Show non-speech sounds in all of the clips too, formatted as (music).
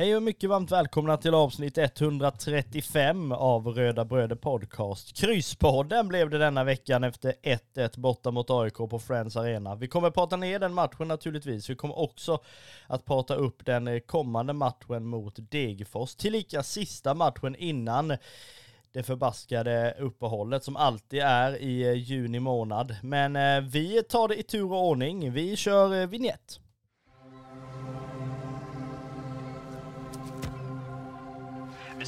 Hej och mycket varmt välkomna till avsnitt 135 av Röda Bröder Podcast. Krysspodden blev det denna veckan efter 1-1 borta mot AIK på Friends Arena. Vi kommer prata ner den matchen naturligtvis. Vi kommer också att prata upp den kommande matchen mot Degerfors. Tillika sista matchen innan det förbaskade uppehållet som alltid är i juni månad. Men eh, vi tar det i tur och ordning. Vi kör eh, vignett.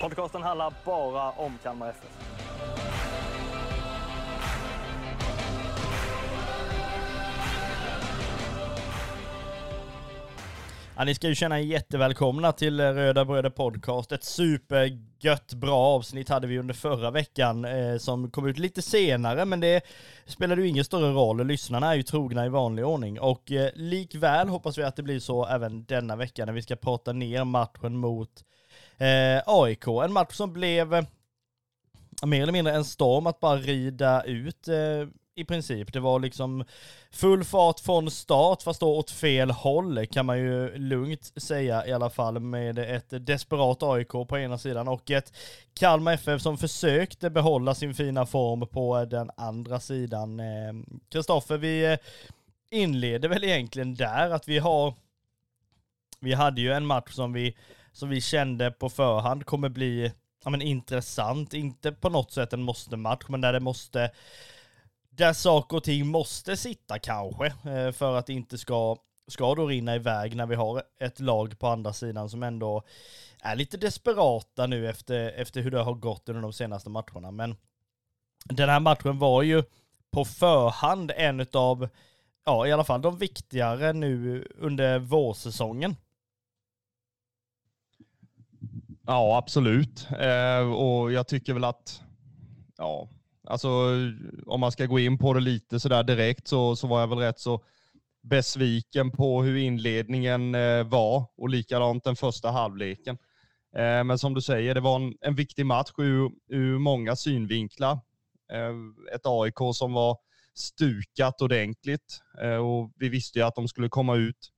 Podcasten handlar bara om Kalmar FF. Ja, ni ska ju känna er jättevälkomna till Röda Bröder Podcast. Ett supergött bra avsnitt hade vi under förra veckan eh, som kom ut lite senare, men det spelade ju ingen större roll. Lyssnarna är ju trogna i vanlig ordning och eh, likväl hoppas vi att det blir så även denna vecka när vi ska prata ner matchen mot eh, AIK. En match som blev eh, mer eller mindre en storm att bara rida ut eh, i princip. Det var liksom full fart från start, fast då åt fel håll kan man ju lugnt säga i alla fall med ett desperat AIK på ena sidan och ett Kalmar FF som försökte behålla sin fina form på den andra sidan. Eh, Kristoffer, vi eh, inleder väl egentligen där att vi har vi hade ju en match som vi som vi kände på förhand kommer bli ja, men intressant. Inte på något sätt en måste-match, men där det måste där saker och ting måste sitta kanske eh, för att det inte ska, ska då rinna iväg när vi har ett lag på andra sidan som ändå är lite desperata nu efter, efter hur det har gått under de senaste matcherna. Men den här matchen var ju på förhand en av, ja i alla fall de viktigare nu under vårsäsongen. Ja, absolut. Eh, och jag tycker väl att, ja, alltså om man ska gå in på det lite sådär direkt så, så var jag väl rätt så besviken på hur inledningen eh, var och likadant den första halvleken. Eh, men som du säger, det var en, en viktig match ur, ur många synvinklar. Eh, ett AIK som var stukat ordentligt eh, och vi visste ju att de skulle komma ut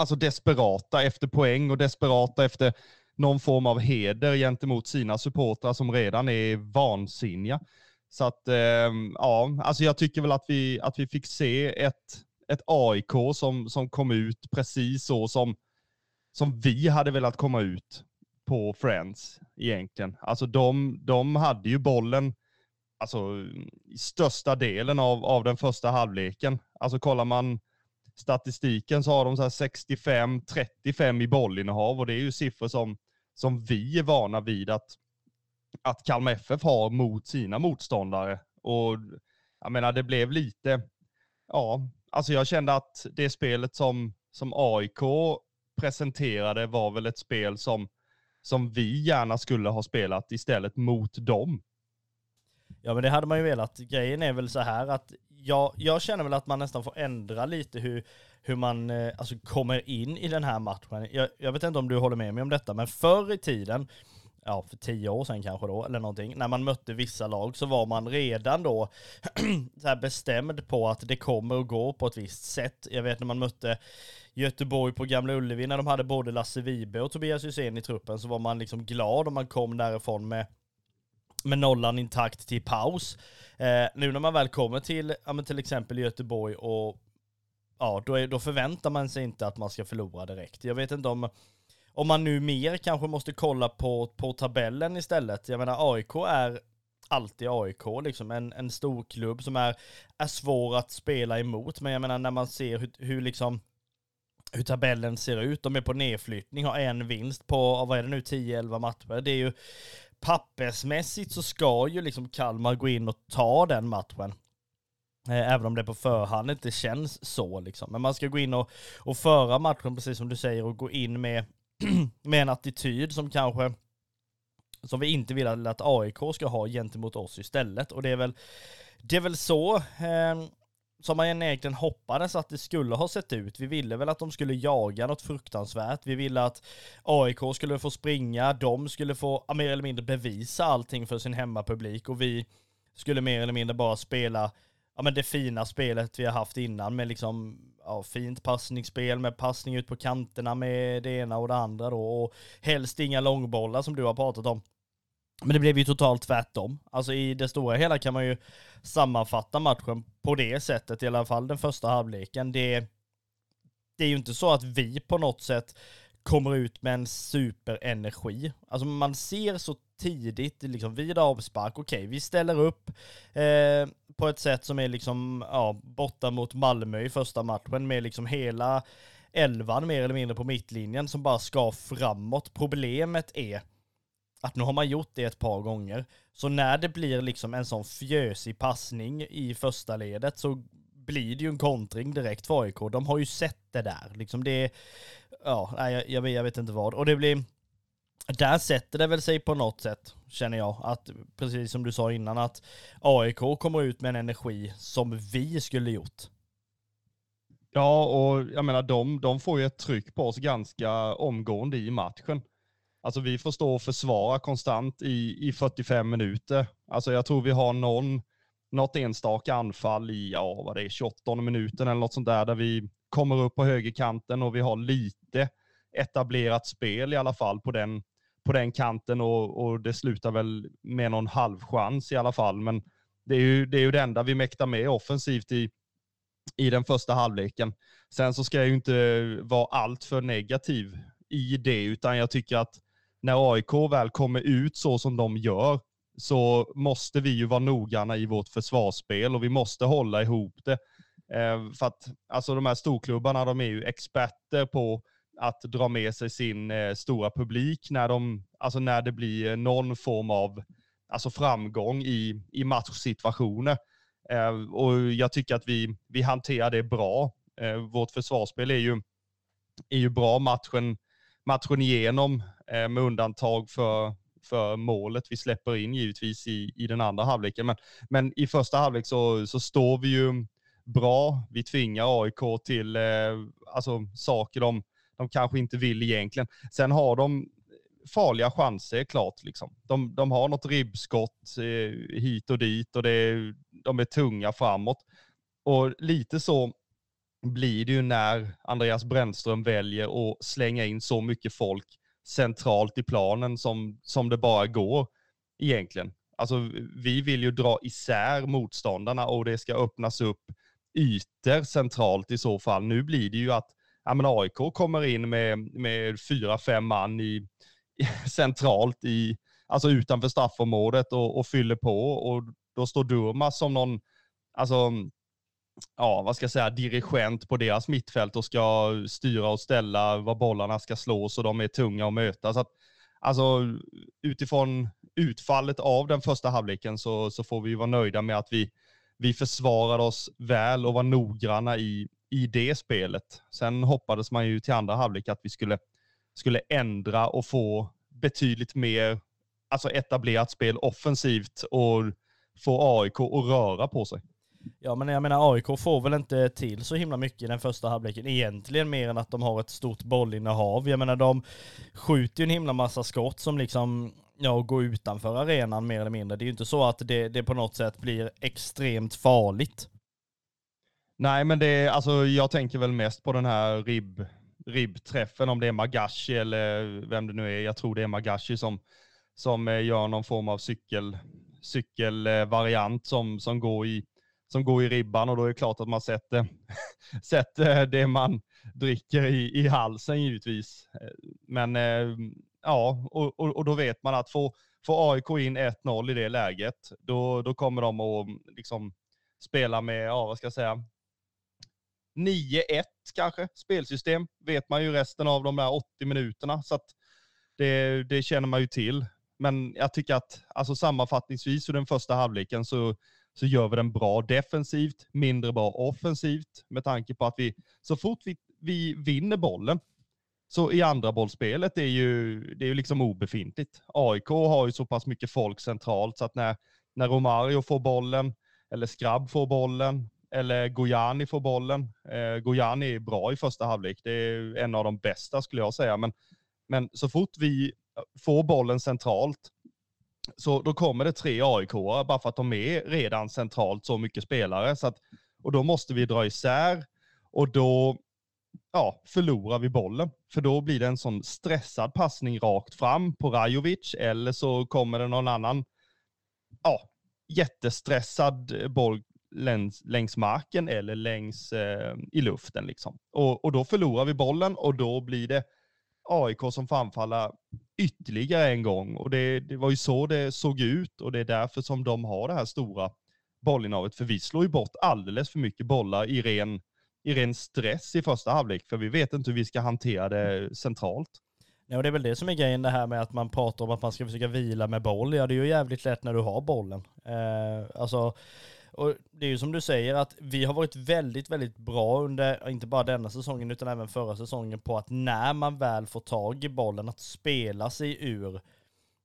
alltså desperata efter poäng och desperata efter någon form av heder gentemot sina supportrar som redan är vansinniga. Så att, eh, ja, alltså jag tycker väl att vi, att vi fick se ett, ett AIK som, som kom ut precis så som, som vi hade velat komma ut på Friends egentligen. Alltså de, de hade ju bollen alltså, i största delen av, av den första halvleken. Alltså kollar man statistiken så har de så 65-35 i bollinnehav och det är ju siffror som som vi är vana vid att, att Kalmar FF har mot sina motståndare. Och jag menar, det blev lite, ja, alltså jag kände att det spelet som, som AIK presenterade var väl ett spel som, som vi gärna skulle ha spelat istället mot dem. Ja men det hade man ju velat. Grejen är väl så här att jag, jag känner väl att man nästan får ändra lite hur, hur man eh, alltså, kommer in i den här matchen. Jag, jag, vet inte om du håller med mig om detta, men förr i tiden, ja för tio år sedan kanske då, eller någonting, när man mötte vissa lag så var man redan då (clears throat) så här bestämd på att det kommer att gå på ett visst sätt. Jag vet när man mötte Göteborg på Gamla Ullevi när de hade både Lasse Vibe och Tobias Hysén i truppen så var man liksom glad om man kom därifrån med med nollan intakt till paus. Eh, nu när man väl kommer till, ja, men till exempel Göteborg och ja, då, är, då förväntar man sig inte att man ska förlora direkt. Jag vet inte om, om man nu mer kanske måste kolla på, på tabellen istället. Jag menar AIK är alltid AIK, liksom en, en stor klubb som är, är svår att spela emot. Men jag menar när man ser hur, hur liksom hur tabellen ser ut. De är på nedflyttning, har en vinst på, vad är det nu, 10-11 matcher. Det är ju, pappersmässigt så ska ju liksom Kalmar gå in och ta den matchen. Eh, även om det på förhand inte känns så liksom. Men man ska gå in och, och föra matchen precis som du säger och gå in med, (clears throat) med en attityd som kanske som vi inte vill att AIK ska ha gentemot oss istället. Och det är väl, det är väl så eh, som man egentligen hoppades att det skulle ha sett ut. Vi ville väl att de skulle jaga något fruktansvärt. Vi ville att AIK skulle få springa, de skulle få mer eller mindre bevisa allting för sin hemmapublik och vi skulle mer eller mindre bara spela ja, men det fina spelet vi har haft innan med liksom ja, fint passningsspel med passning ut på kanterna med det ena och det andra då och helst inga långbollar som du har pratat om. Men det blev ju totalt tvärtom. Alltså i det stora hela kan man ju sammanfatta matchen på det sättet, i alla fall den första halvleken. Det, det är ju inte så att vi på något sätt kommer ut med en superenergi. Alltså man ser så tidigt, liksom vid avspark, okej, okay, vi ställer upp eh, på ett sätt som är liksom, ja, borta mot Malmö i första matchen med liksom hela elvan mer eller mindre på mittlinjen som bara ska framåt. Problemet är att nu har man gjort det ett par gånger. Så när det blir liksom en sån fjösig passning i första ledet så blir det ju en kontring direkt för AIK. De har ju sett det där. Liksom det, ja, jag, jag, jag vet inte vad. Och det blir, där sätter det väl sig på något sätt, känner jag. Att precis som du sa innan, att AIK kommer ut med en energi som vi skulle gjort. Ja, och jag menar de, de får ju ett tryck på oss ganska omgående i matchen. Alltså vi får stå och försvara konstant i, i 45 minuter. Alltså jag tror vi har någon, något enstaka anfall i, ja vad det är, 28 minuten eller något sånt där, där vi kommer upp på högerkanten och vi har lite etablerat spel i alla fall på den, på den kanten och, och det slutar väl med någon halvchans i alla fall. Men det är ju det, är ju det enda vi mäktar med offensivt i, i den första halvleken. Sen så ska jag ju inte vara allt för negativ i det, utan jag tycker att när AIK väl kommer ut så som de gör, så måste vi ju vara noggranna i vårt försvarsspel och vi måste hålla ihop det. Eh, för att alltså de här storklubbarna, de är ju experter på att dra med sig sin eh, stora publik när, de, alltså när det blir eh, någon form av alltså framgång i, i matchsituationer. Eh, och jag tycker att vi, vi hanterar det bra. Eh, vårt försvarsspel är ju, är ju bra matchen, matchen igenom, eh, med undantag för, för målet vi släpper in givetvis i, i den andra halvleken. Men, men i första halvlek så, så står vi ju bra. Vi tvingar AIK till eh, alltså, saker de de kanske inte vill egentligen. Sen har de farliga chanser, klart. Liksom. De, de har något ribbskott eh, hit och dit och det, de är tunga framåt. Och lite så blir det ju när Andreas Brännström väljer att slänga in så mycket folk centralt i planen som, som det bara går egentligen. Alltså, vi vill ju dra isär motståndarna och det ska öppnas upp ytor centralt i så fall. Nu blir det ju att ja, men AIK kommer in med, med fyra, fem man i, (laughs) centralt i, alltså utanför straffområdet och, och fyller på och då står Durmas som någon, alltså, ja, vad ska jag säga, dirigent på deras mittfält och ska styra och ställa var bollarna ska slås och de är tunga att möta. Så att, alltså utifrån utfallet av den första halvleken så, så får vi vara nöjda med att vi, vi försvarade oss väl och var noggranna i, i det spelet. Sen hoppades man ju till andra halvlek att vi skulle, skulle ändra och få betydligt mer alltså etablerat spel offensivt och få AIK att röra på sig. Ja men jag menar AIK får väl inte till så himla mycket i den första halvleken egentligen mer än att de har ett stort bollinnehav. Jag menar de skjuter ju en himla massa skott som liksom ja, går utanför arenan mer eller mindre. Det är ju inte så att det, det på något sätt blir extremt farligt. Nej, men det är, alltså, jag tänker väl mest på den här ribb, ribbträffen, om det är Magashi eller vem det nu är. Jag tror det är Magashi som, som eh, gör någon form av cykel, cykelvariant som, som, går i, som går i ribban och då är det klart att man sätter, (laughs) sätter det man dricker i, i halsen givetvis. Men eh, ja, och, och, och då vet man att få, få AIK in 1-0 i det läget, då, då kommer de att liksom spela med, ja vad ska jag säga, 9-1 kanske, spelsystem, vet man ju resten av de där 80 minuterna. Så att det, det känner man ju till. Men jag tycker att alltså sammanfattningsvis ur den första halvleken så, så gör vi den bra defensivt, mindre bra offensivt med tanke på att vi så fort vi, vi vinner bollen så i andra bollspelet är ju, det är ju liksom obefintligt. AIK har ju så pass mycket folk centralt så att när, när Romario får bollen, eller Skrabb får bollen, eller Gojani får bollen. Eh, Gojani är bra i första halvlek. Det är en av de bästa skulle jag säga. Men, men så fort vi får bollen centralt så då kommer det tre aik bara för att de är redan centralt så mycket spelare. Så att, och då måste vi dra isär och då ja, förlorar vi bollen. För då blir det en sån stressad passning rakt fram på Rajovic eller så kommer det någon annan ja, jättestressad boll längs, längs marken eller längs eh, i luften. Liksom. Och, och då förlorar vi bollen och då blir det AIK som får anfalla ytterligare en gång. Och det, det, var ju så det såg ut och det är därför som de har det här stora bollinnehavet. För vi slår ju bort alldeles för mycket bollar i ren, i ren stress i första halvlek, för vi vet inte hur vi ska hantera det centralt. Ja, och det är väl det som är grejen det här med att man pratar om att man ska försöka vila med boll. Ja, det är ju jävligt lätt när du har bollen. Eh, alltså, och det är ju som du säger att vi har varit väldigt, väldigt bra under, inte bara denna säsongen utan även förra säsongen på att när man väl får tag i bollen att spela sig ur,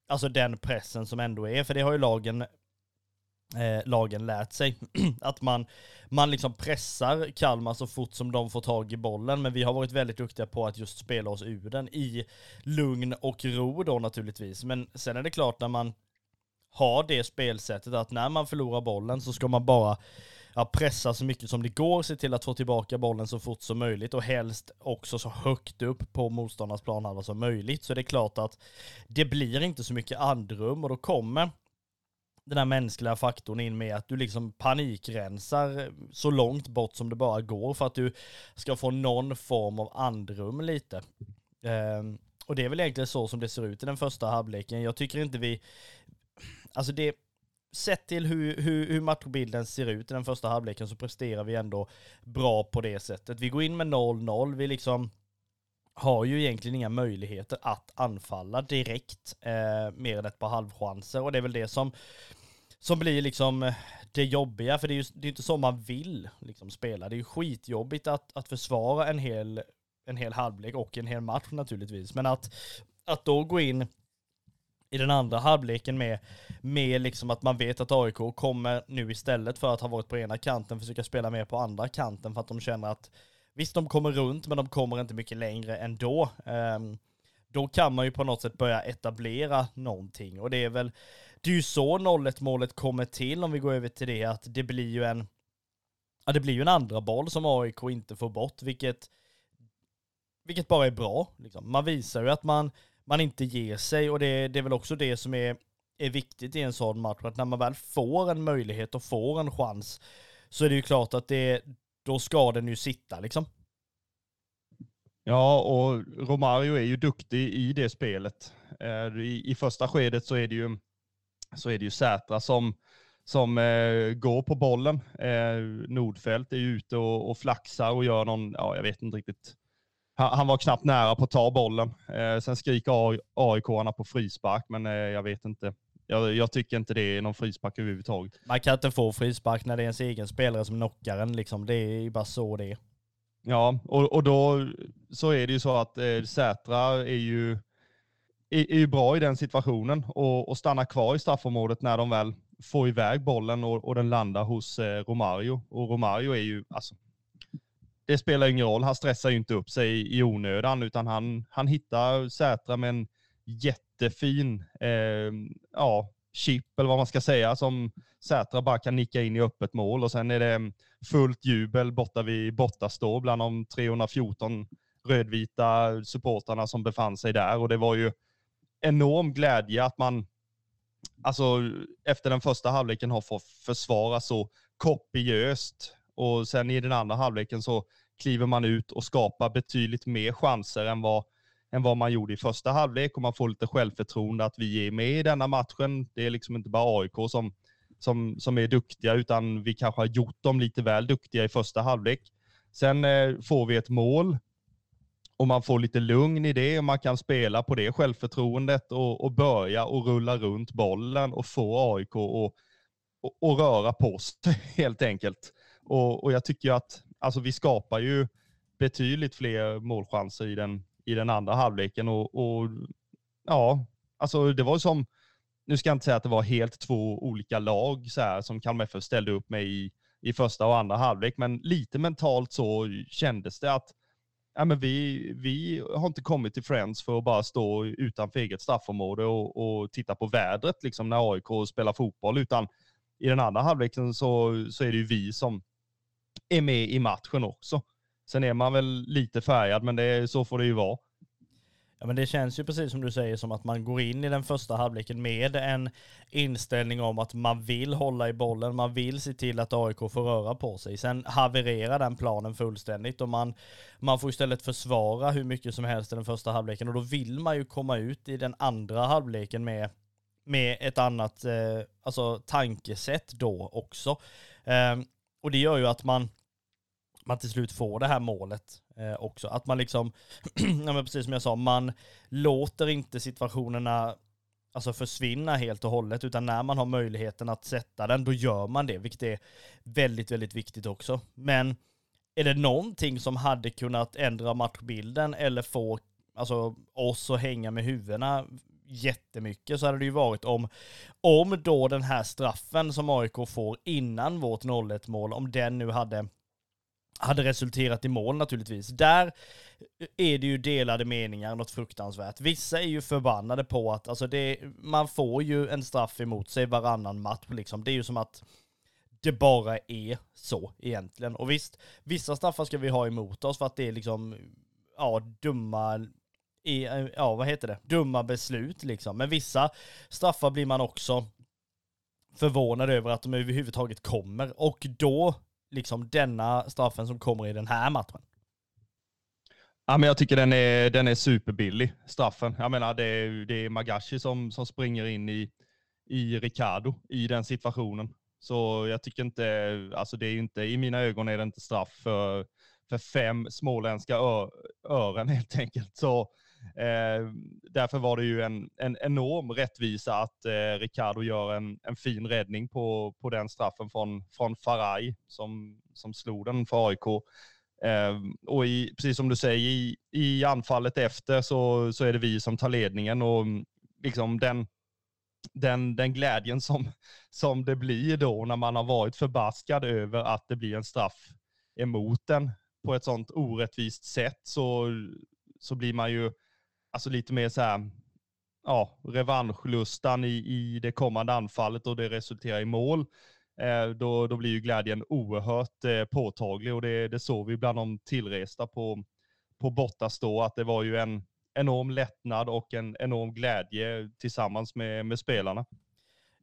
alltså den pressen som ändå är, för det har ju lagen eh, lagen lärt sig. (clears throat) att man, man liksom pressar Kalmar så fort som de får tag i bollen, men vi har varit väldigt duktiga på att just spela oss ur den i lugn och ro då naturligtvis. Men sen är det klart när man har det spelsättet att när man förlorar bollen så ska man bara ja, pressa så mycket som det går, se till att få tillbaka bollen så fort som möjligt och helst också så högt upp på motståndarnas planhalva som möjligt. Så det är klart att det blir inte så mycket andrum och då kommer den här mänskliga faktorn in med att du liksom panikrensar så långt bort som det bara går för att du ska få någon form av andrum lite. Um, och det är väl egentligen så som det ser ut i den första halvleken. Jag tycker inte vi, alltså det, sett till hur, hur, hur matchbilden ser ut i den första halvleken så presterar vi ändå bra på det sättet. Vi går in med 0-0, vi liksom har ju egentligen inga möjligheter att anfalla direkt, eh, mer än ett par halvchanser och det är väl det som, som blir liksom eh, det jobbiga, för det är ju det är inte så man vill liksom spela. Det är ju skitjobbigt att, att försvara en hel, en hel halvlek och en hel match naturligtvis, men att, att då gå in i den andra halvleken med, med liksom att man vet att AIK kommer nu istället för att ha varit på ena kanten försöka spela mer på andra kanten för att de känner att visst de kommer runt men de kommer inte mycket längre ändå. Um, då kan man ju på något sätt börja etablera någonting och det är väl, det är ju så 0-1 målet kommer till om vi går över till det att det blir ju en, ja det blir ju en andra boll som AIK inte får bort vilket, vilket bara är bra. Liksom. Man visar ju att man man inte ger sig och det, det är väl också det som är, är viktigt i en sån match, att när man väl får en möjlighet och får en chans så är det ju klart att det, då ska den ju sitta liksom. Ja, och Romario är ju duktig i det spelet. Eh, I, i första skedet så är det ju, så är det ju Sätra som, som eh, går på bollen. Eh, Nordfält är ju ute och, och flaxar och gör någon, ja jag vet inte riktigt han, han var knappt nära på att ta bollen. Eh, sen skriker AIK-arna på frispark, men eh, jag vet inte. Jag, jag, tycker inte det är någon frispark överhuvudtaget. Man kan inte få frispark när det är ens egen spelare som knockar en. Liksom. Det är bara så det är. Ja, och, och då så är det ju så att eh, Sätra är ju, är, är ju bra i den situationen och, och stannar kvar i straffområdet när de väl får iväg bollen och, och den landar hos eh, Romario. Och Romario är ju, alltså, det spelar ingen roll. Han stressar ju inte upp sig i onödan, utan han, han hittar Sätra med en jättefin eh, ja, chip, eller vad man ska säga, som Sätra bara kan nicka in i öppet mål. Och sen är det ehm, fullt jubel borta vid Bottastå bland de 314 rödvita supportrarna som befann sig där. Och det var ju enorm glädje att man, alltså efter den första halvleken har fått försvara så kopiöst och sen i den andra halvleken så kliver man ut och skapar betydligt mer chanser än vad, än vad man gjorde i första halvlek och man får lite självförtroende att vi är med i denna matchen. Det är liksom inte bara AIK som, som, som är duktiga, utan vi kanske har gjort dem lite väl duktiga i första halvlek. Sen eh, får vi ett mål och man får lite lugn i det och man kan spela på det självförtroendet och, och börja och rulla runt bollen och få AIK och, och, och röra på sig (laughs) helt enkelt. Och, och jag tycker att alltså, vi skapar ju betydligt fler målchanser i den, i den andra halvleken och, och ja, alltså det var som, nu ska jag inte säga att det var helt två olika lag så här, som Kalmar FF ställde upp med i, i första och andra halvlek, men lite mentalt så kändes det att ja, men vi, vi har inte kommit till Friends för att bara stå utanför eget straffområde och, och titta på vädret liksom när AIK spelar fotboll, utan i den andra halvleken så, så är det ju vi som är med i matchen också. Sen är man väl lite färgad, men det, så får det ju vara. Ja men det känns ju precis som du säger som att man går in i den första halvleken med en inställning om att man vill hålla i bollen, man vill se till att AIK får röra på sig. Sen havererar den planen fullständigt och man, man får istället försvara hur mycket som helst i den första halvleken och då vill man ju komma ut i den andra halvleken med, med ett annat eh, alltså tankesätt då också. Eh, och det gör ju att man man till slut får det här målet eh, också. Att man liksom, (clears throat) ja men precis som jag sa, man låter inte situationerna alltså försvinna helt och hållet, utan när man har möjligheten att sätta den, då gör man det, vilket är väldigt, väldigt viktigt också. Men är det någonting som hade kunnat ändra matchbilden eller få alltså, oss att hänga med huvudena jättemycket så hade det ju varit om, om då den här straffen som AIK får innan vårt 0-1 mål, om den nu hade hade resulterat i mål naturligtvis. Där är det ju delade meningar, något fruktansvärt. Vissa är ju förbannade på att, alltså det, man får ju en straff emot sig varannan match liksom. Det är ju som att det bara är så egentligen. Och visst, vissa straffar ska vi ha emot oss för att det är liksom, ja, dumma, ja vad heter det, dumma beslut liksom. Men vissa straffar blir man också förvånad över att de överhuvudtaget kommer. Och då liksom denna straffen som kommer i den här matchen? Ja, men jag tycker den är, den är superbillig, straffen. Jag menar, det är, det är Magashi som, som springer in i, i Ricardo i den situationen. Så jag tycker inte, alltså det är inte, i mina ögon är det inte straff för, för fem småländska ören helt enkelt. Så eh, därför var det ju en, en enorm rättvisa att eh, Ricardo gör en, en fin räddning på, på den straffen från, från Faraj som, som slog den för AIK. Eh, och i, precis som du säger, i, i anfallet efter så, så är det vi som tar ledningen och mm, liksom den, den, den glädjen som, som det blir då när man har varit förbaskad över att det blir en straff emot den på ett sånt orättvist sätt så, så blir man ju alltså lite mer så här, ja, revanschlustan i, i det kommande anfallet och det resulterar i mål. Eh, då, då blir ju glädjen oerhört eh, påtaglig och det, det såg vi bland de tillresta på, på Bortastå, att det var ju en enorm lättnad och en enorm glädje tillsammans med, med spelarna.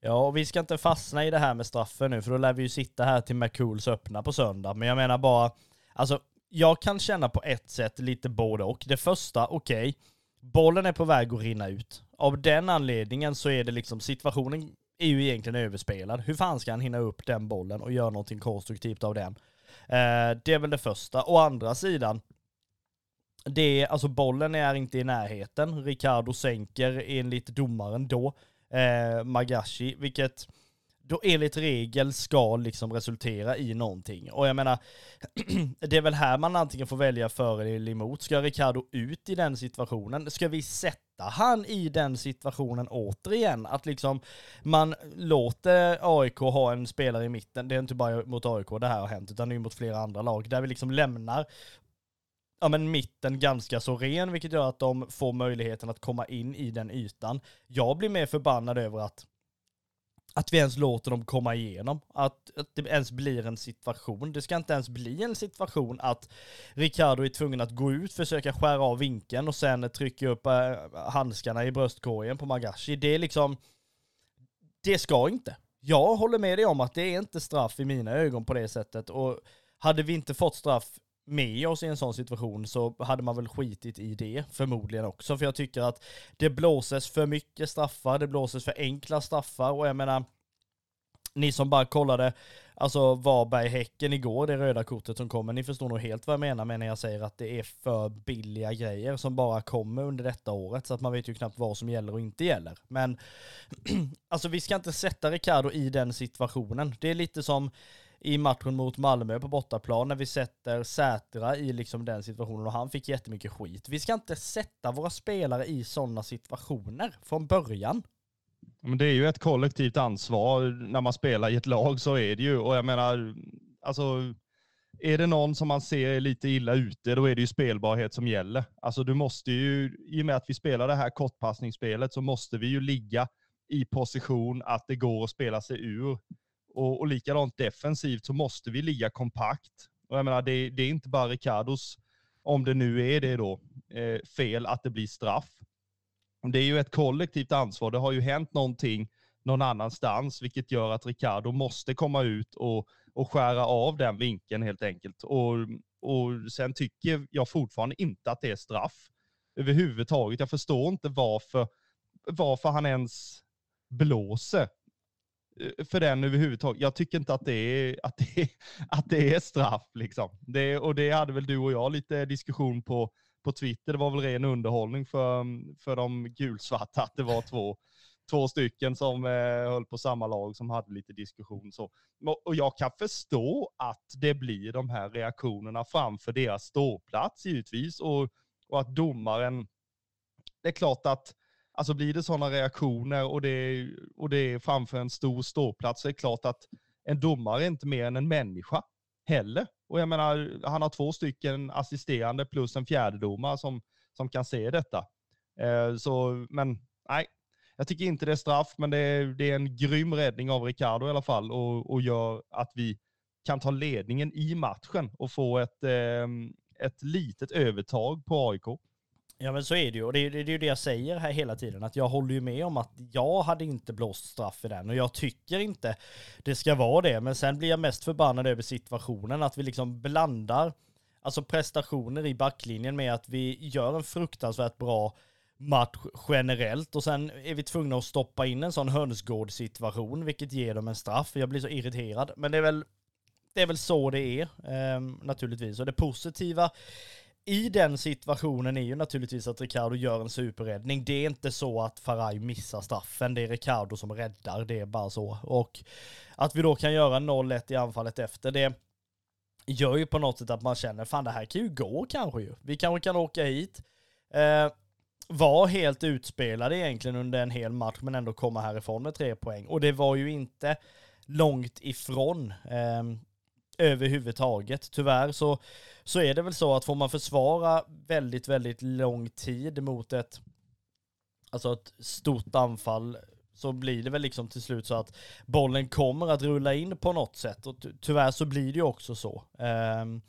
Ja, och vi ska inte fastna i det här med straffen nu, för då lär vi ju sitta här till McCools öppna på söndag. Men jag menar bara, alltså, jag kan känna på ett sätt lite både och. Det första, okej, okay, bollen är på väg att rinna ut. Av den anledningen så är det liksom, situationen är ju egentligen överspelad. Hur fan ska han hinna upp den bollen och göra någonting konstruktivt av den? Eh, det är väl det första. Å andra sidan, det är, alltså bollen är inte i närheten. Ricardo sänker enligt domaren då, eh, Magashi, vilket då enligt regel ska liksom resultera i någonting. Och jag menar, (clears throat) det är väl här man antingen får välja för eller emot. Ska Ricardo ut i den situationen? Ska vi sätta han i den situationen återigen? Att liksom man låter AIK ha en spelare i mitten, det är inte bara mot AIK det här har hänt, utan det är mot flera andra lag, där vi liksom lämnar ja, men mitten ganska så ren, vilket gör att de får möjligheten att komma in i den ytan. Jag blir mer förbannad över att att vi ens låter dem komma igenom. Att, att det ens blir en situation. Det ska inte ens bli en situation att Ricardo är tvungen att gå ut, försöka skära av vinkeln och sen trycka upp äh, handskarna i bröstkorgen på Magashi. Det är liksom, det ska inte. Jag håller med dig om att det är inte straff i mina ögon på det sättet och hade vi inte fått straff med oss i en sån situation så hade man väl skitit i det förmodligen också. För jag tycker att det blåses för mycket straffar, det blåses för enkla straffar och jag menar, ni som bara kollade, alltså Varberg-Häcken igår, det röda kortet som kommer, ni förstår nog helt vad jag menar med när jag säger att det är för billiga grejer som bara kommer under detta året, så att man vet ju knappt vad som gäller och inte gäller. Men, (clears throat) alltså vi ska inte sätta Ricardo i den situationen. Det är lite som, i matchen mot Malmö på bortaplan när vi sätter Sätra i liksom den situationen och han fick jättemycket skit. Vi ska inte sätta våra spelare i sådana situationer från början. Men det är ju ett kollektivt ansvar när man spelar i ett lag, så är det ju. Och jag menar, alltså, är det någon som man ser är lite illa ute, då är det ju spelbarhet som gäller. Alltså du måste ju, i och med att vi spelar det här kortpassningsspelet, så måste vi ju ligga i position att det går att spela sig ur. Och, och likadant defensivt så måste vi ligga kompakt. Och jag menar, det, det är inte bara Ricardos, om det nu är det då, eh, fel att det blir straff. Det är ju ett kollektivt ansvar. Det har ju hänt någonting någon annanstans, vilket gör att Ricardo måste komma ut och, och skära av den vinkeln helt enkelt. Och, och sen tycker jag fortfarande inte att det är straff överhuvudtaget. Jag förstår inte varför, varför han ens blåser Eh, för den överhuvudtaget. Jag tycker inte att det är, att det är, (laughs) att det är straff. Liksom. Det, och det hade väl du och jag lite diskussion på, på Twitter. Det var väl ren underhållning för, för de gulsvarta att det var två, (laughs) två stycken som eh, höll på samma lag som hade lite diskussion. Så. Och jag kan förstå att det blir de här reaktionerna framför deras ståplats givetvis. Och, och att domaren, det är klart att Alltså blir det sådana reaktioner och det, och det är framför en stor ståplats så är det klart att en domare är inte mer än en människa heller. Och jag menar, han har två stycken assisterande plus en fjärdedomare som, som kan se detta. Eh, så, men nej, jag tycker inte det är straff, men det är, det är en grym räddning av Ricardo i alla fall och, och gör att vi kan ta ledningen i matchen och få ett, eh, ett litet övertag på AIK. Ja men så är det ju, och det är, det är ju det jag säger här hela tiden, att jag håller ju med om att jag hade inte blåst straff i den, och jag tycker inte det ska vara det, men sen blir jag mest förbannad över situationen, att vi liksom blandar, alltså prestationer i backlinjen med att vi gör en fruktansvärt bra match generellt och sen är vi tvungna att stoppa in en sån hönsgård-situation, vilket ger dem en straff. Jag blir så irriterad, men det är väl, det är väl så det är, eh, naturligtvis. Och det positiva i den situationen är ju naturligtvis att Ricardo gör en superräddning. Det är inte så att Faraj missar straffen, det är Ricardo som räddar, det är bara så. Och att vi då kan göra 0-1 i anfallet efter, det gör ju på något sätt att man känner, fan det här kan ju gå kanske ju. Vi kanske kan åka hit, eh, var helt utspelade egentligen under en hel match, men ändå komma härifrån med tre poäng. Och det var ju inte långt ifrån. Eh, överhuvudtaget. Tyvärr så, så är det väl så att får man försvara väldigt, väldigt lång tid mot ett, alltså ett stort anfall så blir det väl liksom till slut så att bollen kommer att rulla in på något sätt och tyvärr så blir det ju också så. Um,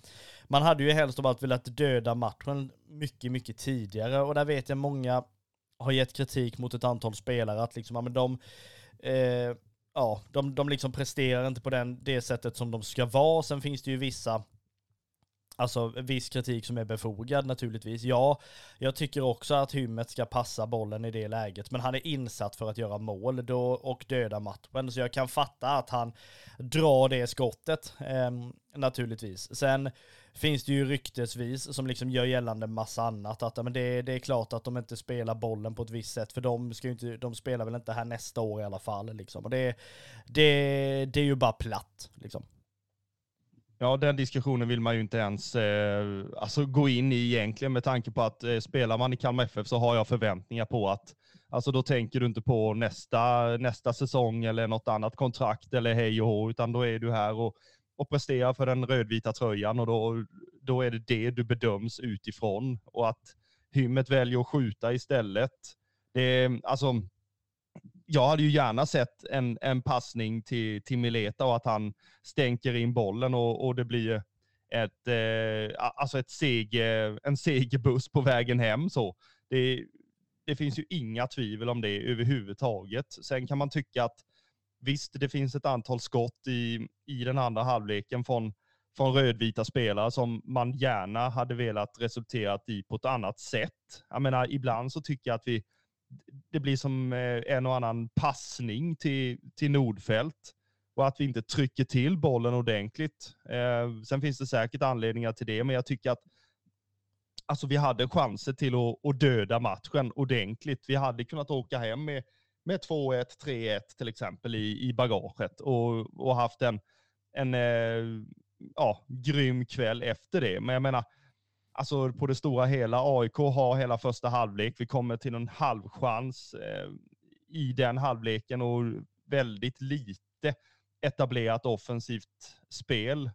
man hade ju helst av allt velat döda matchen mycket, mycket tidigare och där vet jag många har gett kritik mot ett antal spelare att liksom, ja men de eh, ja, de, de liksom presterar inte på den, det sättet som de ska vara. Sen finns det ju vissa, alltså viss kritik som är befogad naturligtvis. Ja, jag tycker också att Hymmet ska passa bollen i det läget, men han är insatt för att göra mål då, och döda matchen, så jag kan fatta att han drar det skottet, eh, naturligtvis. Sen finns det ju ryktesvis som liksom gör gällande massa annat. Att men det, det är klart att de inte spelar bollen på ett visst sätt, för de, ska inte, de spelar väl inte här nästa år i alla fall. Liksom. Och det, det, det är ju bara platt. Liksom. Ja, den diskussionen vill man ju inte ens eh, alltså gå in i egentligen med tanke på att eh, spelar man i Kalmar FF så har jag förväntningar på att Alltså då tänker du inte på nästa, nästa säsong eller något annat kontrakt eller hej och hå, utan då är du här och och presterar för den rödvita tröjan och då, då är det det du bedöms utifrån. Och att Hymmet väljer att skjuta istället. Det, alltså, jag hade ju gärna sett en, en passning till, till Mileta och att han stänker in bollen och, och det blir ett, eh, alltså ett seger, en segerbuss på vägen hem. Så det, det finns ju inga tvivel om det överhuvudtaget. Sen kan man tycka att Visst, det finns ett antal skott i, i den andra halvleken från, från rödvita spelare som man gärna hade velat resulterat i på ett annat sätt. Jag menar, ibland så tycker jag att vi, det blir som eh, en och annan passning till, till Nordfält och att vi inte trycker till bollen ordentligt. Eh, sen finns det säkert anledningar till det, men jag tycker att alltså, vi hade chanser till att, att döda matchen ordentligt. Vi hade kunnat åka hem med med 2-1, 3-1 till exempel i, i bagaget och, och haft en, en eh, ja, grym kväll efter det. Men jag menar, alltså på det stora hela, AIK har hela första halvlek. Vi kommer till en halvchans eh, i den halvleken och väldigt lite etablerat offensivt spel.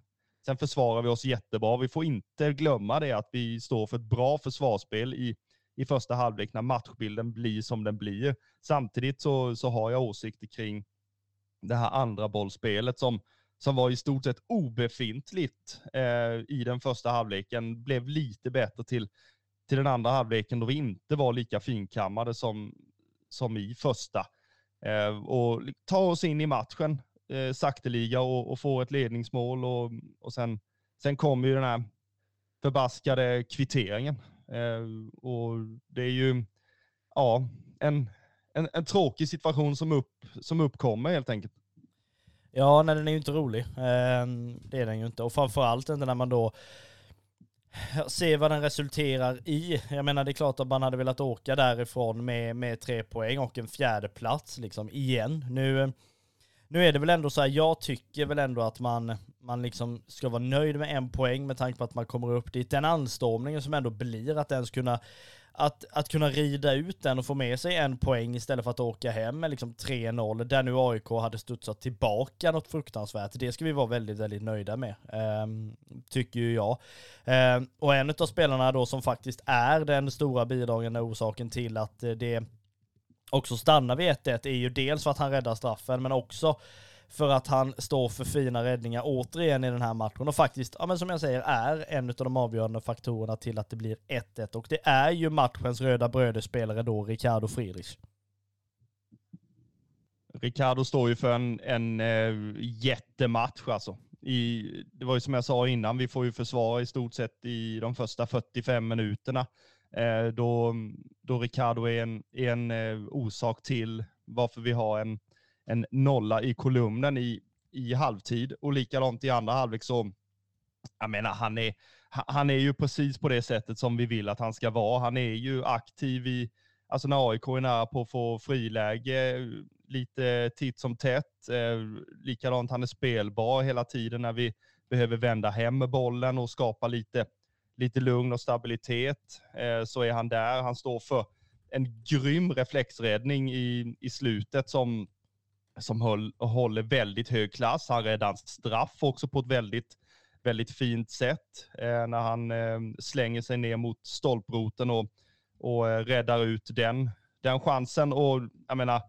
Sen försvarar vi oss jättebra. Vi får inte glömma det att vi står för ett bra försvarsspel i, i första halvlek när matchbilden blir som den blir. Samtidigt så, så har jag åsikter kring det här andra bollspelet som, som var i stort sett obefintligt eh, i den första halvleken, blev lite bättre till, till den andra halvleken då vi inte var lika finkammade som, som i första. Eh, och ta oss in i matchen eh, sakteliga och, och få ett ledningsmål och, och sen, sen kommer ju den här förbaskade kvitteringen. Eh, och det är ju, ja, en, en, en tråkig situation som, upp, som uppkommer helt enkelt. Ja, nej den är ju inte rolig. Ehm, det är den ju inte. Och framförallt inte när man då ser vad den resulterar i. Jag menar det är klart att man hade velat åka därifrån med, med tre poäng och en fjärde plats liksom igen. Nu, nu är det väl ändå så här, jag tycker väl ändå att man, man liksom ska vara nöjd med en poäng med tanke på att man kommer upp dit. Den anstormningen som ändå blir att ens kunna att, att kunna rida ut den och få med sig en poäng istället för att åka hem med liksom 3-0, där nu AIK hade studsat tillbaka något fruktansvärt. Det ska vi vara väldigt, väldigt nöjda med, ehm, tycker ju jag. Ehm, och en av spelarna då som faktiskt är den stora bidragande orsaken till att eh, det också stannar vid 1-1 är ju dels för att han räddar straffen, men också för att han står för fina räddningar återigen i den här matchen och faktiskt, ja men som jag säger, är en av de avgörande faktorerna till att det blir 1-1 och det är ju matchens röda brödespelare då, Ricardo Friedrich. Ricardo står ju för en, en äh, jättematch alltså. I, det var ju som jag sa innan, vi får ju försvara i stort sett i de första 45 minuterna. Eh, då, då Ricardo är en, en eh, orsak till varför vi har en en nolla i kolumnen i, i halvtid och likadant i andra halvlek så, jag menar han är, han är ju precis på det sättet som vi vill att han ska vara. Han är ju aktiv i, alltså när AIK är nära på att få friläge, lite titt som tätt. Eh, likadant, han är spelbar hela tiden när vi behöver vända hem bollen och skapa lite, lite lugn och stabilitet. Eh, så är han där. Han står för en grym reflexräddning i, i slutet som som höll, håller väldigt hög klass. Han räddar straff också på ett väldigt, väldigt fint sätt eh, när han eh, slänger sig ner mot stolproten och, och eh, räddar ut den, den chansen. Och jag menar,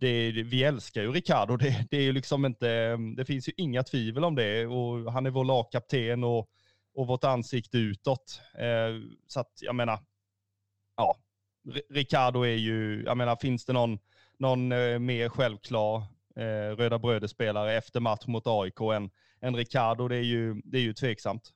det, vi älskar ju Ricardo. Det, det, är ju liksom inte, det finns ju inga tvivel om det. Och han är vår lagkapten och, och vårt ansikte utåt. Eh, så att jag menar, ja, Ricardo är ju, jag menar, finns det någon någon eh, mer självklar eh, Röda röda brödespelare efter match mot AIK än, än Ricardo. Det är, ju, det är ju tveksamt.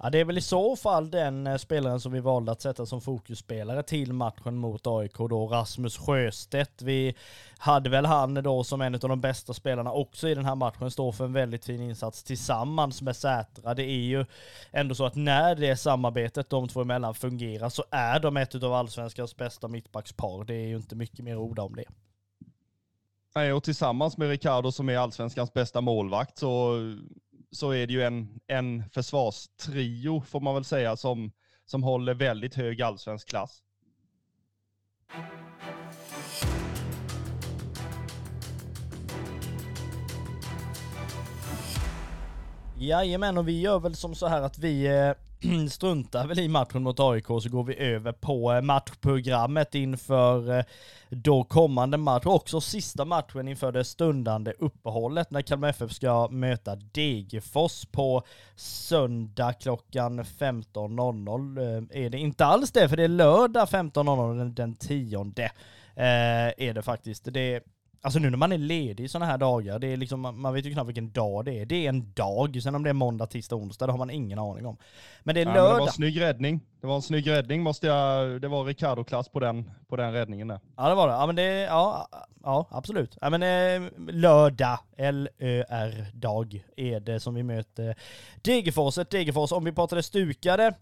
Ja, det är väl i så fall den eh, spelaren som vi valde att sätta som fokusspelare till matchen mot AIK då, Rasmus Sjöstedt. Vi hade väl han då som en av de bästa spelarna också i den här matchen, står för en väldigt fin insats tillsammans med Sätra. Det är ju ändå så att när det samarbetet de två emellan fungerar så är de ett av allsvenskans bästa mittbackspar. Det är ju inte mycket mer att orda om det. Nej, och tillsammans med Ricardo som är allsvenskans bästa målvakt så så är det ju en, en försvarstrio, får man väl säga, som, som håller väldigt hög allsvensk klass. Jajamän, och vi gör väl som så här att vi eh, (clears throat) struntar väl i matchen mot AIK så går vi över på eh, matchprogrammet inför eh, då kommande match och också sista matchen inför det stundande uppehållet när Kalmar FF ska möta Degerfors på söndag klockan 15.00. Eh, är det inte alls det, för det är lördag 15.00 den, den tionde. är det faktiskt. Det Alltså nu när man är ledig sådana här dagar, det är liksom, man vet ju knappt vilken dag det är. Det är en dag, sen om det är måndag, tisdag, onsdag, det har man ingen aning om. Men det är ja, lördag. det var en snygg räddning. Det var en snygg räddning måste jag, det var Ricardo-klass på den, på den räddningen där. Ja det var det. Ja men det, ja, ja absolut. Ja men eh, lördag, L-Ö-R-dag, är det som vi möter Degerfors. Ett Degerfors, om vi pratar det stukade,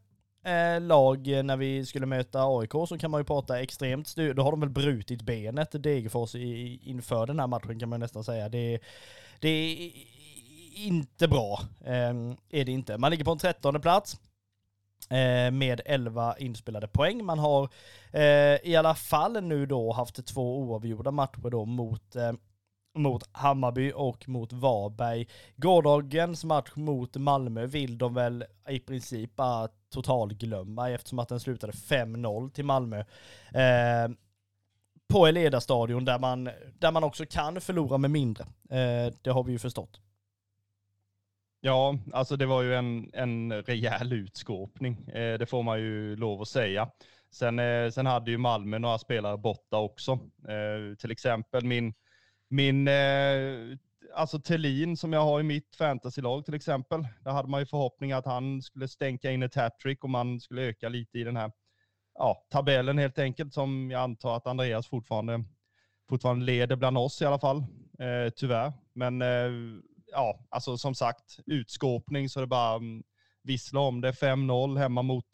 eh, lag när vi skulle möta AIK så kan man ju prata extremt styr. Då har de väl brutit benet Degerfors i, inför den här matchen kan man nästan säga. Det, det inte bra, eh, är det inte. Man ligger på en trettonde plats eh, med 11 inspelade poäng. Man har eh, i alla fall nu då haft två oavgjorda matcher då mot eh, mot Hammarby och mot Varberg. Gårdagens match mot Malmö vill de väl i princip bara totalglömma eftersom att den slutade 5-0 till Malmö. Eh, på Eleda-stadion där man, där man också kan förlora med mindre. Eh, det har vi ju förstått. Ja, alltså det var ju en, en rejäl utskåpning. Eh, det får man ju lov att säga. Sen, eh, sen hade ju Malmö några spelare borta också. Eh, till exempel min min, eh, alltså Tellin som jag har i mitt fantasylag till exempel. Där hade man ju förhoppning att han skulle stänka in ett hattrick och man skulle öka lite i den här ja, tabellen helt enkelt som jag antar att Andreas fortfarande, fortfarande leder bland oss i alla fall. Eh, tyvärr. Men eh, ja, alltså som sagt, utskåpning så det bara um, vissla om det. 5-0 hemma mot,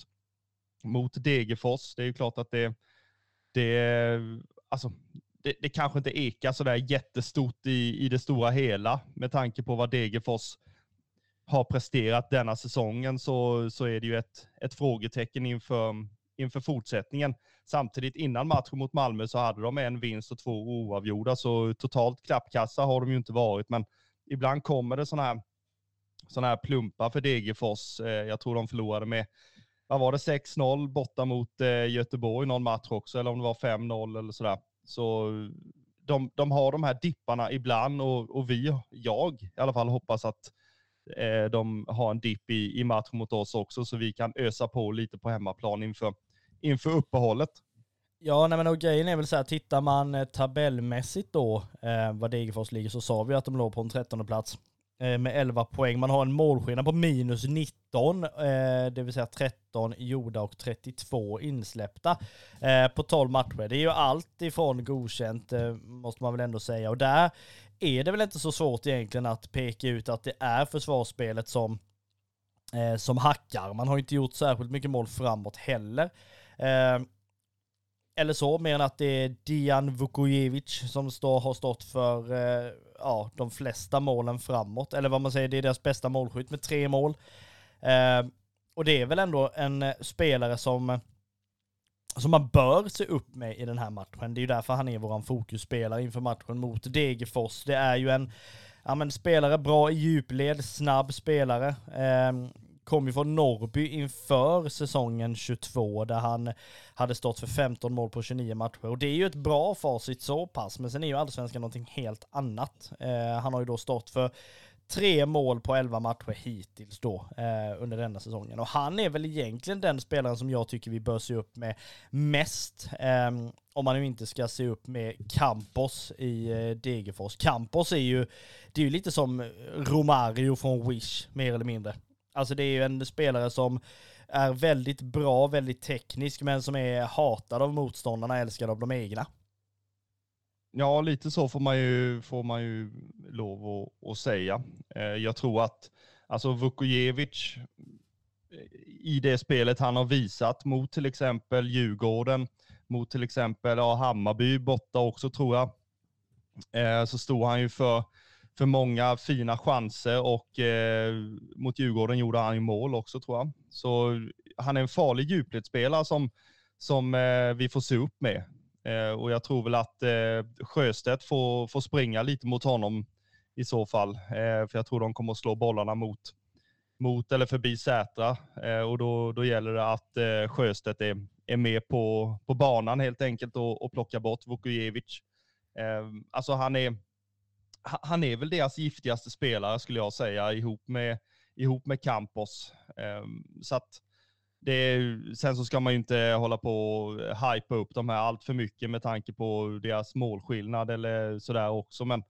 mot Degerfors. Det är ju klart att det, det, alltså det, det kanske inte ekar sådär jättestort i, i det stora hela med tanke på vad Degerfors har presterat denna säsongen så, så är det ju ett, ett frågetecken inför, inför fortsättningen. Samtidigt innan matchen mot Malmö så hade de en vinst och två oavgjorda, så totalt klappkassa har de ju inte varit. Men ibland kommer det sådana här, såna här plumpar för Degerfors. Eh, jag tror de förlorade med, vad var det, 6-0 borta mot eh, Göteborg någon match också, eller om det var 5-0 eller sådär. Så de, de har de här dipparna ibland och, och vi, jag i alla fall, hoppas att eh, de har en dipp i, i match mot oss också så vi kan ösa på lite på hemmaplan inför, inför uppehållet. Ja, nej men och grejen är väl så här, tittar man eh, tabellmässigt då, eh, vad Degerfors ligger, så sa vi att de låg på en trettonde plats. Eh, med 11 poäng. Man har en målskillnad på minus 19, eh, det vill säga 13 gjorda och 32 insläppta eh, på 12 matcher. Det är ju allt ifrån godkänt, måste man väl ändå säga. Och där är det väl inte så svårt egentligen att peka ut att det är försvarsspelet som, som hackar. Man har inte gjort särskilt mycket mål framåt heller eller så, mer än att det är Dian Vukojevic som står, har stått för eh, ja, de flesta målen framåt. Eller vad man säger, det är deras bästa målskytt med tre mål. Eh, och det är väl ändå en eh, spelare som, som man bör se upp med i den här matchen. Det är ju därför han är våran fokusspelare inför matchen mot Degerfors. Det är ju en ja, men spelare bra i djupled, snabb spelare. Eh, kom ju från Norrby inför säsongen 22 där han hade stått för 15 mål på 29 matcher. Och det är ju ett bra facit så pass, men sen är ju allsvenskan någonting helt annat. Eh, han har ju då stått för tre mål på 11 matcher hittills då eh, under denna säsongen. Och han är väl egentligen den spelaren som jag tycker vi bör se upp med mest. Eh, om man nu inte ska se upp med Campos i eh, Degerfors. Campos är ju, det är ju lite som Romario från Wish, mer eller mindre. Alltså det är ju en spelare som är väldigt bra, väldigt teknisk, men som är hatad av motståndarna, älskad av de egna. Ja, lite så får man ju, får man ju lov att, att säga. Eh, jag tror att alltså Vukojevic eh, i det spelet han har visat mot till exempel Djurgården, mot till exempel ja, Hammarby borta också tror jag, eh, så stod han ju för för många fina chanser och eh, mot Djurgården gjorde han ju mål också tror jag. Så han är en farlig djupledsspelare som, som eh, vi får se upp med. Eh, och jag tror väl att eh, Sjöstedt får, får springa lite mot honom i så fall. Eh, för jag tror de kommer att slå bollarna mot, mot eller förbi Sätra. Eh, och då, då gäller det att eh, Sjöstedt är, är med på, på banan helt enkelt och, och plockar bort Vukojevic. Eh, alltså han är han är väl deras giftigaste spelare skulle jag säga, ihop med, ihop med Campos. Um, så att det sen så ska man ju inte hålla på och hypa upp de här allt för mycket med tanke på deras målskillnad eller sådär också. Men,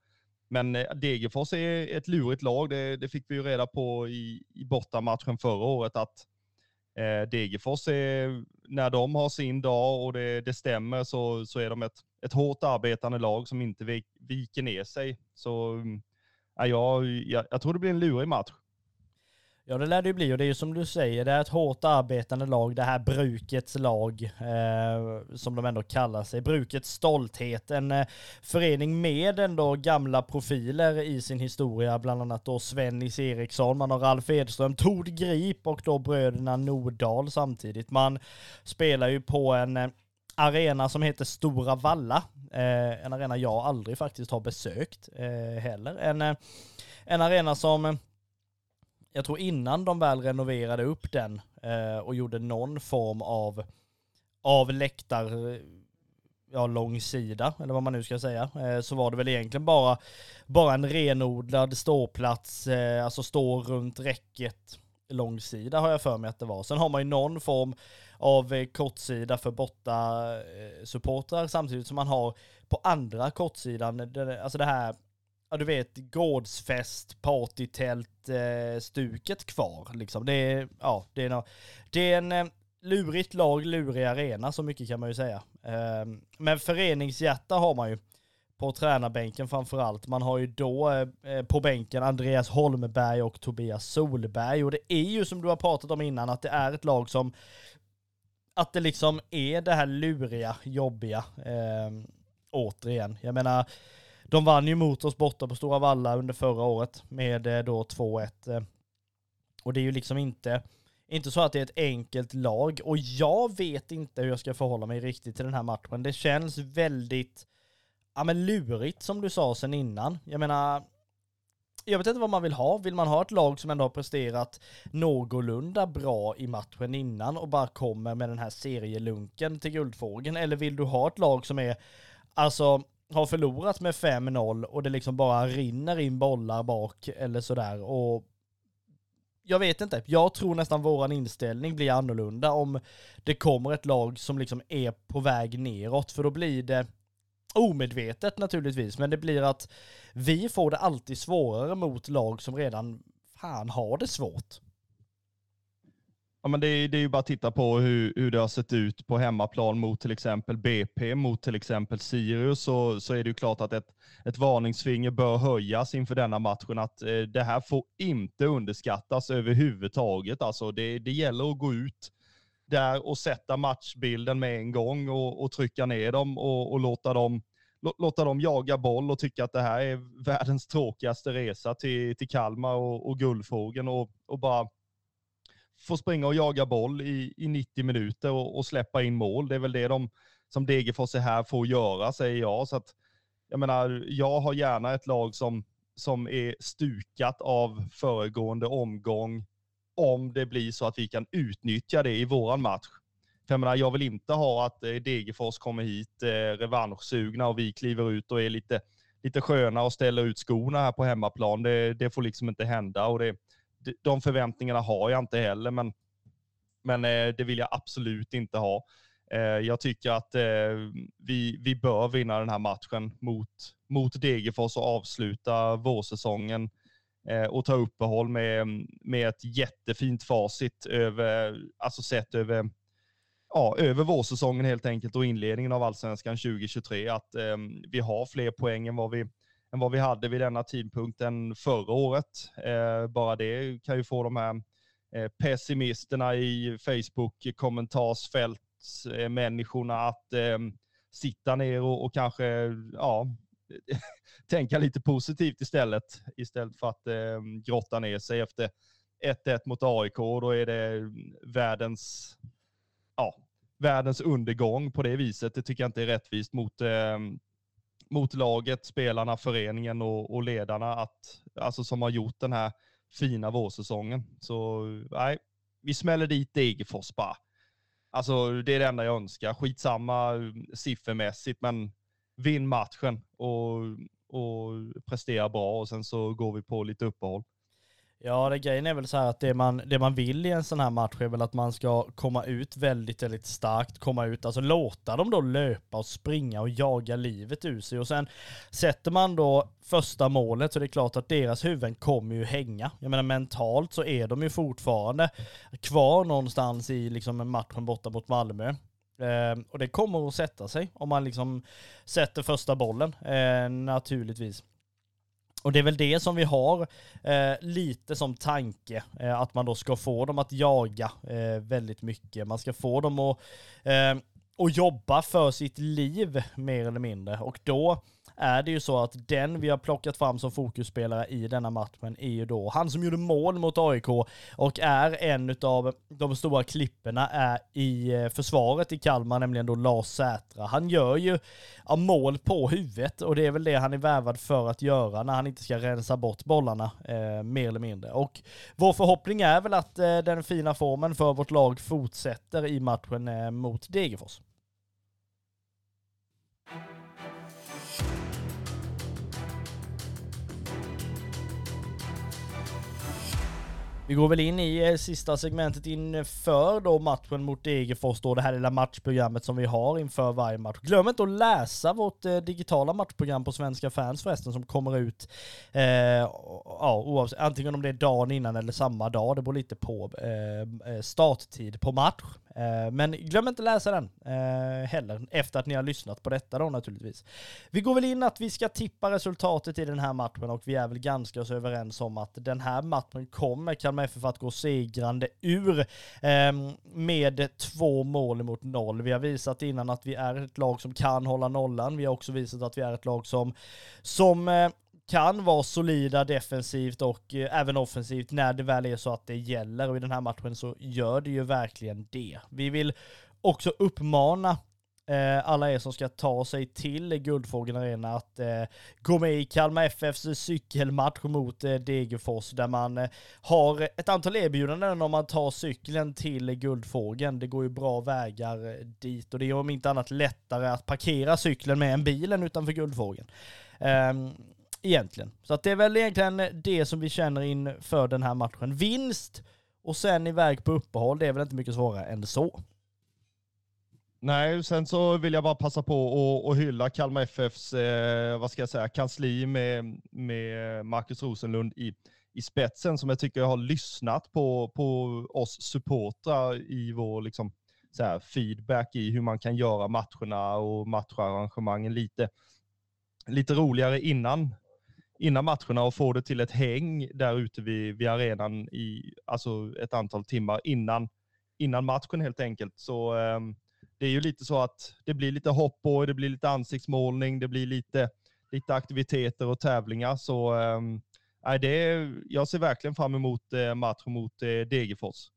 men eh, Degerfors är ett lurigt lag. Det, det fick vi ju reda på i, i bortamatchen förra året att eh, Degerfors är, när de har sin dag och det, det stämmer så, så är de ett, ett hårt arbetande lag som inte viker ner sig. Så mm, ja, jag, jag, jag tror det blir en lurig match. Ja det lär det ju bli och det är ju som du säger, det är ett hårt arbetande lag, det här brukets lag eh, som de ändå kallar sig. Brukets stolthet, en eh, förening med ändå gamla profiler i sin historia, bland annat då Svennis Eriksson, man har Ralf Edström, Tord Grip och då bröderna Nordahl samtidigt. Man spelar ju på en eh, arena som heter Stora Valla, eh, en arena jag aldrig faktiskt har besökt eh, heller. En, eh, en arena som eh, jag tror innan de väl renoverade upp den eh, och gjorde någon form av, av läktar, eh, ja långsida, eller vad man nu ska säga, eh, så var det väl egentligen bara, bara en renodlad ståplats, eh, alltså stå runt räcket långsida har jag för mig att det var. Sen har man ju någon form av eh, kortsida för borta eh, supportrar samtidigt som man har på andra kortsidan, eh, alltså det här ja du vet, gårdsfest, partytält, stuket kvar liksom. Det är, ja, det är, no det är en lurigt lag, lurig arena, så mycket kan man ju säga. Ehm, men föreningshjärta har man ju på tränarbänken framför allt. Man har ju då på bänken Andreas Holmberg och Tobias Solberg och det är ju som du har pratat om innan att det är ett lag som att det liksom är det här luriga, jobbiga eh, återigen. Jag menar, de vann ju mot oss borta på Stora Valla under förra året med eh, då 2-1. Eh. Och det är ju liksom inte, inte så att det är ett enkelt lag. Och jag vet inte hur jag ska förhålla mig riktigt till den här matchen. Det känns väldigt, ja men lurigt som du sa sen innan. Jag menar, jag vet inte vad man vill ha. Vill man ha ett lag som ändå har presterat någorlunda bra i matchen innan och bara kommer med den här serielunken till Guldfågeln? Eller vill du ha ett lag som är, alltså har förlorat med 5-0 och det liksom bara rinner in bollar bak eller sådär och jag vet inte, jag tror nästan våran inställning blir annorlunda om det kommer ett lag som liksom är på väg neråt, för då blir det omedvetet naturligtvis, men det blir att vi får det alltid svårare mot lag som redan fan har det svårt. Ja, men det, är, det är ju bara att titta på hur, hur det har sett ut på hemmaplan mot till exempel BP, mot till exempel Sirius, så, så är det ju klart att ett, ett varningsfinger bör höjas inför denna matchen. Att eh, det här får inte underskattas överhuvudtaget. Alltså det, det gäller att gå ut där och sätta matchbilden med en gång och, och trycka ner dem och, och låta dem låta dem jaga boll och tycka att det här är världens tråkigaste resa till, till Kalmar och, och Guldfågeln och, och bara få springa och jaga boll i, i 90 minuter och, och, släppa in mål. Det är väl det de som Degerfors är här får göra, säger jag. Så att, jag menar, jag har gärna ett lag som, som är stukat av föregående omgång om det blir så att vi kan utnyttja det i våran match. För jag, menar, jag vill inte ha att eh, Degerfors kommer hit eh, revanschsugna och vi kliver ut och är lite, lite sköna och ställer ut skorna här på hemmaplan. Det, det får liksom inte hända. Och det, de förväntningarna har jag inte heller, men, men eh, det vill jag absolut inte ha. Eh, jag tycker att eh, vi, vi bör vinna den här matchen mot, mot Degerfors och avsluta vårsäsongen Eh, och ta uppehåll med, med ett jättefint facit över, alltså sett över, ja, över vårsäsongen helt enkelt och inledningen av allsvenskan 2023. Att eh, vi har fler poäng än vad vi, än vad vi hade vid denna tidpunkten förra året. Eh, bara det kan ju få de här eh, pessimisterna i Facebook-kommentarsfältsmänniskorna eh, att eh, sitta ner och, och kanske ja, (laughs) tänka lite positivt istället, istället för att eh, grotta ner sig efter 1-1 mot AIK. Då är det världens, ja, världens undergång på det viset. Det tycker jag inte är rättvist mot eh, mot laget, spelarna, föreningen och, och ledarna att, alltså som har gjort den här fina vårsäsongen. Så nej, vi smäller dit Degerfors bara. Alltså det är det enda jag önskar. Skitsamma siffermässigt, men vinn matchen och, och prestera bra och sen så går vi på lite uppehåll. Ja, det grejen är väl så här att det man, det man vill i en sån här match är väl att man ska komma ut väldigt, väldigt starkt, komma ut, alltså låta dem då löpa och springa och jaga livet ur sig och sen sätter man då första målet så det är klart att deras huvuden kommer ju hänga. Jag menar mentalt så är de ju fortfarande kvar någonstans i liksom matchen borta mot Malmö. Eh, och det kommer att sätta sig om man liksom sätter första bollen, eh, naturligtvis. och det är väl det som vi har eh, lite som tanke, eh, att man då ska få dem att jaga eh, väldigt mycket. Man ska få dem att, eh, att jobba för sitt liv mer eller mindre. Och då är det ju så att den vi har plockat fram som fokusspelare i denna matchen är ju då han som gjorde mål mot AIK och är en av de stora klipporna är i eh, försvaret i Kalmar, nämligen då Lars Sätra. Han gör ju mål på huvudet och det är väl det han är värvad för att göra när han inte ska rensa bort bollarna, eh, mer eller mindre. Och vår förhoppning är väl att eh, den fina formen för vårt lag fortsätter i matchen eh, mot Degerfors. Vi går väl in i eh, sista segmentet inför då matchen mot Degerfors då, det här lilla matchprogrammet som vi har inför varje match. Glöm inte att läsa vårt eh, digitala matchprogram på Svenska fans förresten som kommer ut, eh, ja, oavsett, antingen om det är dagen innan eller samma dag, det beror lite på eh, eh starttid på match. Eh, men glöm inte läsa den heller, efter att ni har lyssnat på detta då naturligtvis. Vi går väl in att vi ska tippa resultatet i den här matchen och vi är väl ganska så överens om att den här matchen kommer Kalmar FF att gå segrande ur ehm, med två mål mot noll. Vi har visat innan att vi är ett lag som kan hålla nollan. Vi har också visat att vi är ett lag som, som eh, kan vara solida defensivt och eh, även offensivt när det väl är så att det gäller. Och i den här matchen så gör det ju verkligen det. Vi vill också uppmana Eh, alla er som ska ta sig till Guldfågeln Arena att eh, gå med i Kalmar FFs cykelmatch mot eh, Degerfors där man eh, har ett antal erbjudanden om man tar cykeln till Guldfågeln. Det går ju bra vägar eh, dit och det är om inte annat lättare att parkera cykeln med en bilen utanför Guldfågeln. Ehm, egentligen. Så att det är väl egentligen det som vi känner inför den här matchen. Vinst och sen iväg på uppehåll, det är väl inte mycket svårare än så. Nej, sen så vill jag bara passa på och hylla Kalmar FFs, eh, vad ska jag säga, kansli med, med Marcus Rosenlund i, i spetsen som jag tycker har lyssnat på, på oss supportrar i vår liksom, så här, feedback i hur man kan göra matcherna och matcharrangemangen lite, lite roligare innan innan matcherna och få det till ett häng där ute vid, vid arenan i alltså ett antal timmar innan, innan matchen helt enkelt. Så eh, det är ju lite så att det blir lite hopp och det blir lite ansiktsmålning, det blir lite, lite aktiviteter och tävlingar. Så äh, det, jag ser verkligen fram emot äh, matchen mot äh, Degerfors.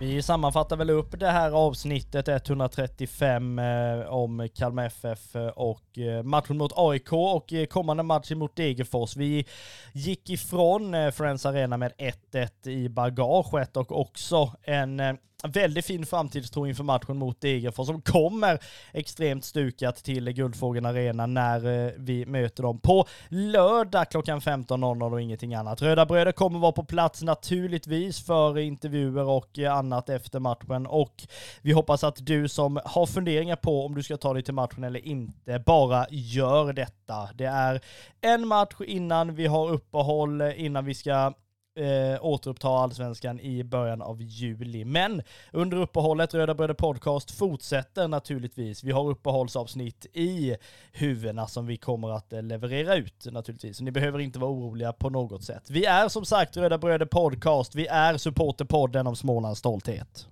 Vi sammanfattar väl upp det här avsnittet 135 eh, om Kalmar FF och eh, matchen mot AIK och eh, kommande match mot Degerfors. Vi gick ifrån eh, Friends Arena med 1-1 i bagaget och också en eh, väldigt fin framtidstro inför matchen mot Degerfors som kommer extremt stukat till Guldfågeln Arena när eh, vi möter dem på lördag klockan 15.00 och ingenting annat. Röda Bröder kommer vara på plats naturligtvis för intervjuer och eh, annat efter matchen och vi hoppas att du som har funderingar på om du ska ta dig till matchen eller inte bara gör detta. Det är en match innan vi har uppehåll, innan vi ska eh, återuppta allsvenskan i början av juli. Men under uppehållet, Röda Bröder Podcast fortsätter naturligtvis. Vi har uppehållsavsnitt i huvudena som vi kommer att eh, leverera ut naturligtvis. Så ni behöver inte vara oroliga på något sätt. Vi är som sagt Röda Bröder Podcast. Vi är supporterpodden om Smålands stolthet.